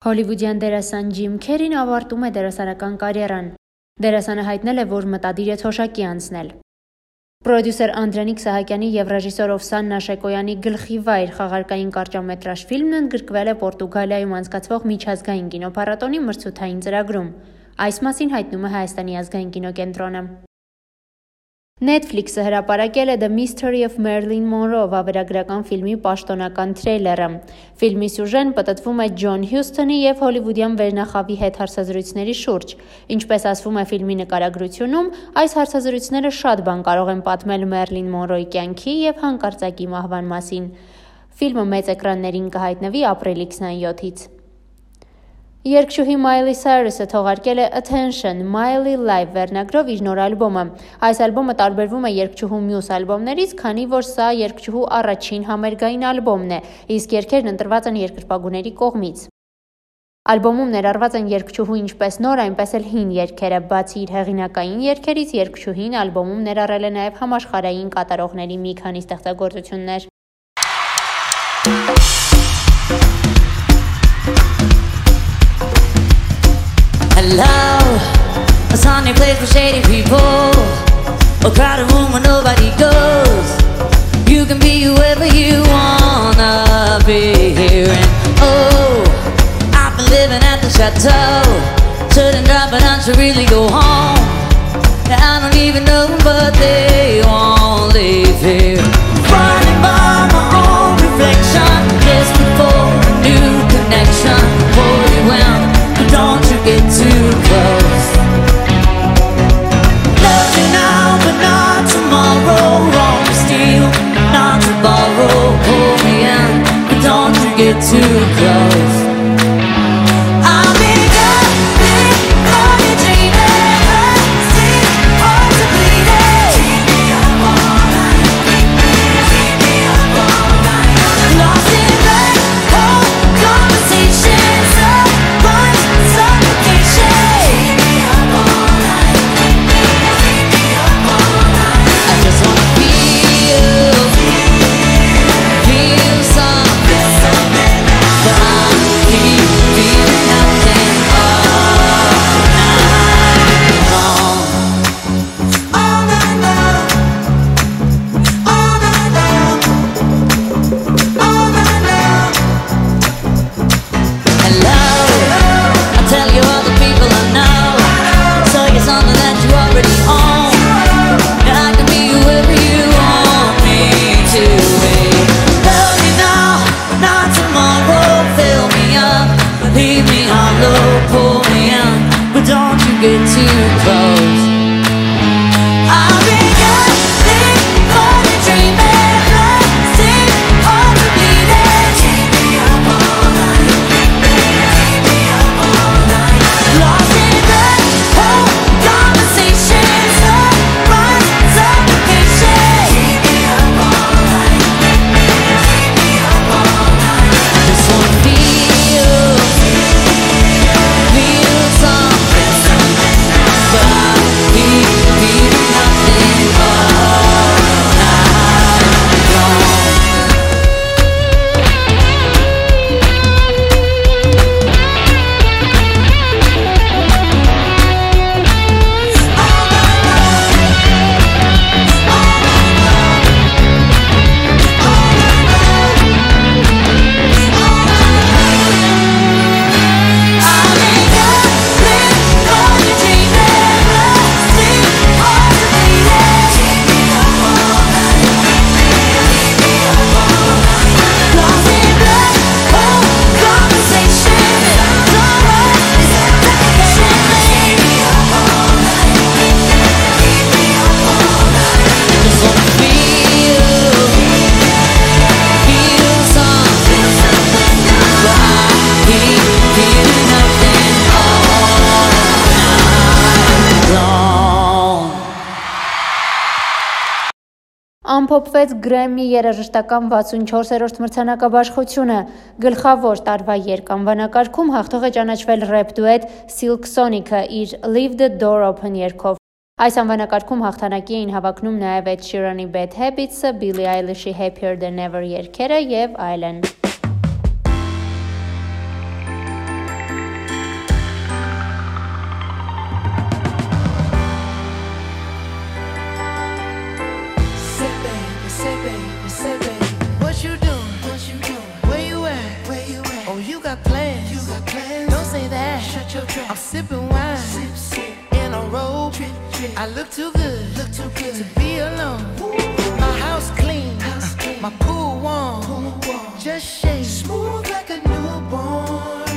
Հոլիվուդյան դերասան Ջիմ Քերին ավարտում է դերասանական կարիերան։ Դերասանը հայտնել է, որ մտադիր է թոշակի անցնել։ Պրոդյուսեր Անդրանիկ Սահակյանի եւ ռեժիսոր Օվսան Նաշեկոյանի գլխի վայր խաղարկային կարճամետրաժ ֆիլմն ընդգրկվել է Պորտուգալիայում անցկացվող միջազգային կինոփառատոնի մրցութային ծրագրում։ Այս մասին հայտնում է Հայաստանի ազգային կինոկենտրոնը։ Netflix-ը հրապարակել է The Mystery of Marilyn Monroe վավերագրական ֆիլմի պաշտոնական թրեյլերը։ Ֆիլմի սյուժեն պատտվում է Ջոն Հյուսթոնի եւ հոլիվուդյան վերնախավի հետ հարցազրույցների շուրջ։ Ինչպես ասվում է ֆիլմի նկարագրությունում, այս հարցազրույցները շատ բան կարող են պատմել Մերլին Մոնրոյի կյանքի եւ հանկարծակի մահվան մասին։ Ֆիլմը մեծ էկրաններին կհայտնվի ապրիլի 27-ից։ Երգչուհի Մայլի Սայրուսը թողարկել է Attention Miley Live վերնագրով իր նոր ալբոմը։ Այս ալբոմը տարբերվում է երգչուհու մյուս ալբոմներից, քանի որ սա երգչուհու առաջին համերգային ալբոմն է, իսկ երգերն ընտրված են երկրպագուների կողմից։ Ալբոմում ներառված են երգչուհու ինչպես նոր, այնպես էլ հին երգերը, բացի իր հեղինակային երգերից, երգչուհին ալբոմում ներառել է նաև համաշխարհային կատարողների մի քանի ստեղծագործություններ։ Hello, a sunny place for shady people. A crowded room where nobody goes. You can be whoever you wanna be. And oh, I've been living at the chateau. Shouldn't drop it, I should really go home. I don't even know, but they to ամփոփվեց Grammy երաժշտական 64-րդ մրցանակաբաշխությունը։ Գլխավոր տարվա երկ-անվանակարգում հաղթող է ճանաչվել ռեփ դուետ Silk Sonic-ը իր Leave the Door Open երգով։ Այս անվանակարգում հաղթանակի էին հավակնում նաև Ed Sheeran-ի Bad Habits-ը, Billie Eilish-ի Happier Than Ever երգերը եւ այլն։ you got plans. You got plans. Don't say that. Shut your trap. I'm sipping wine. Sip, sip. In a robe. Trip, trip. I look too good. Look too good to be alone. Ooh. My house clean. House clean. My pool warm. pool warm. Just shake. Smooth like a newborn.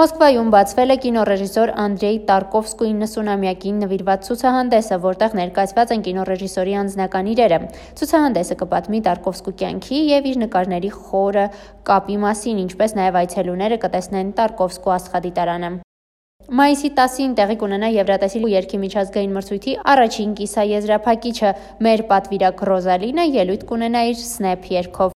Մոսկվայում բացվել է կինոռեժիսոր Անդրեյ Տարկովսկուի 90-ամյակին նվիրված ցուցահանդեսը, որտեղ ներկայացված են կինոռեժիսորի անձնական իրերը։ Ցուցահանդեսը կպատմի Տարկովսկու կյանքի եւ իր նկարների խորը կապի մասին, ինչպես նաեւ այցելուները կտեսնեն Տարկովսկու աստղադիտարանը։ Մայիսի 10-ին տեղի կունենա Եվրատեսիլու երկի միջազգային մրցույթի առաջին կիսաեզրափակիչը։ Մեր պատվիրակ Ռոզալինը ելույթ կունենա իր Snap երգով։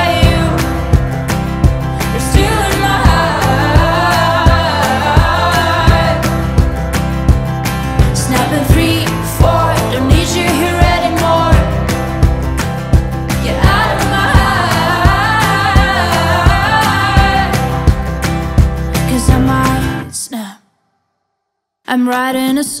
I'm writing a song.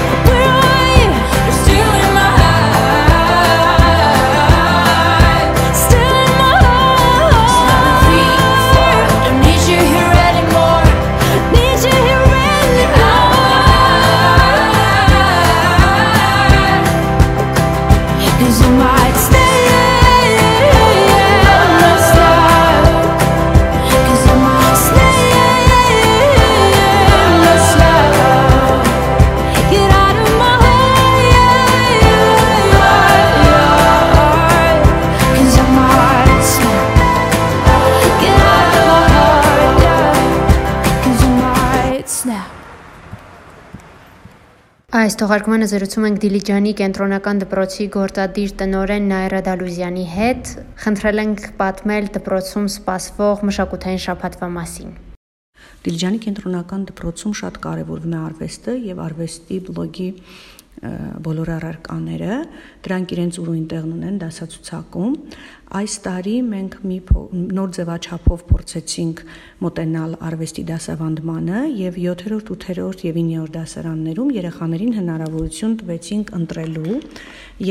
Այս թողարկմանը զրուցում ենք Դիլիջանի կենտրոնական դպրոցի գործադիր տնորեն Նայրա Դալուզյանի հետ։ Խնդրել ենք պատմել դպրոցում սպասվող մշակութային շաբաթվա մասին։ Դիլիջանի կենտրոնական դպրոցում շատ կարևորվում է արվեստը եւ արվեստի բլոգի բոլոր առարկաները, դրանք իրենց ուրույն տեղն ունեն դասացուցակում։ Այս տարի մենք մի նոր ձևաչափով փորձեցինք մոտենալ արվեստի դասավանդմանը եւ 7-րդ, 8-րդ եւ 9-րդ դասարաններում երեխաներին հնարավորություն տվեցինք ընտրելու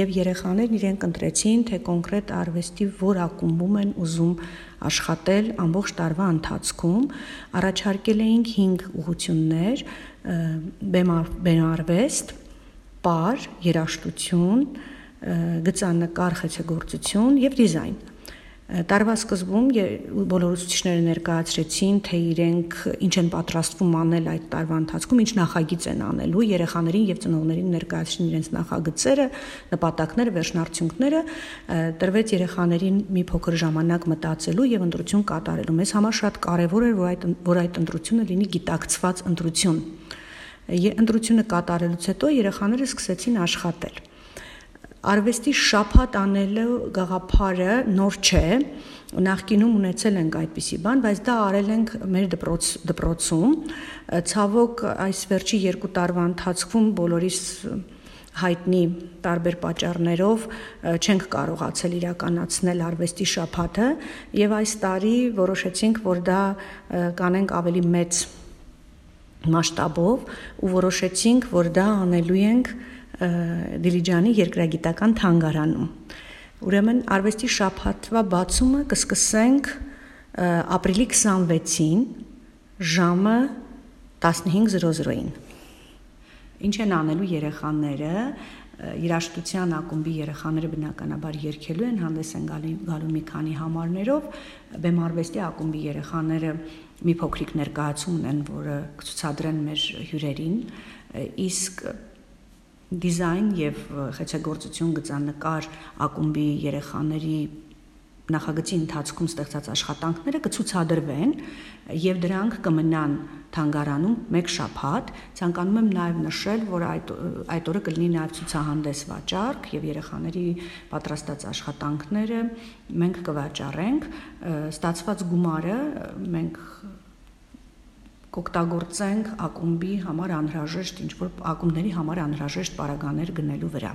եւ երեխաներն իրենք ընտրեցին, թե կոնկրետ արվեստի որ ակումբում են ուզում աշխատել ամբողջ տարվա ընթացքում առաջարկել էինք 5 ուղություններ բեմարվեստ, պար, երաժշտություն, գծանկար խեցեգործություն եւ դիզայն։ Տարվա սկզբում բոլոր ուսուցիչները ներկայացրեցին, թե իրենք ինչ են պատրաստվում անել այդ տարվա ընթացքում, ինչ նախագիծ են անելու, երեխաներին եւ ծնողներին ներկայացրին իրենց նախագծերը, նպատակները, վերջնարդյունքները, տրվեց երեխաներին մի փոքր ժամանակ մտածելու եւ ընտրություն կատարելու։ Մեզ համար շատ կարեւոր էր, որ այդ որ այդ ընտրությունը լինի գիտակցված ընտրություն։ Ե- Ընտրությունը կատարելուց հետո երեխաները սկսեցին աշխատել։ Արվեստի շփատ անելու գաղափարը նոր չէ։ Նախկինում ունեցել ենք այդպիսի բան, բայց դա արել ենք մեր դպրոց դպրոցում։ Ցավոք այս վերջի երկու տարվա ընթացքում բոլորիս հայտնի տարբեր պատճառներով չենք կարողացել իրականացնել արվեստի շփաթը եւ այս տարի որոշեցինք, որ դա կանենք ավելի մեծ մասշտաբով ու որոշեցինք, որ դա անելու ենք Դիլիջանի երկրագիտական թանգարանում։ Ուրեմն արվեստի շաբաթվա բացումը կսկսենք ապրիլի 26-ին ժամը 15:00-ին։ Ինչ են անելու երեխաները ը, երաշտության ակումբի երեխաները բնականաբար երկելու են հանդես են գալու, գալու մի քանի համարներով բեմարվեստի ակումբի երեխաները մի փոքրիկ ներկայացում ունեն, որը կցուցադրեն մեր հյուրերին, իսկ դիզայն եւ խեցեգործություն գծանկար ակումբի երեխաների նախագծի ընթացքում ստեղծած աշխատանքները կցուցադրվեն եւ դրանք կմնան թանգարանում մեկ շաբաթ ցանկանում եմ նաեւ նշել որ այդ այդ օրը կլինի նաեւ ցուցահանդես վաճառք եւ երեխաների պատրաստած աշխատանքները մենք կվաճառենք ստացված գումարը մենք կօգտագործենք ակումբի համար անհրաժեշտ ինչ որ ակումբների համար անհրաժեշտ պարագաներ գնելու վրա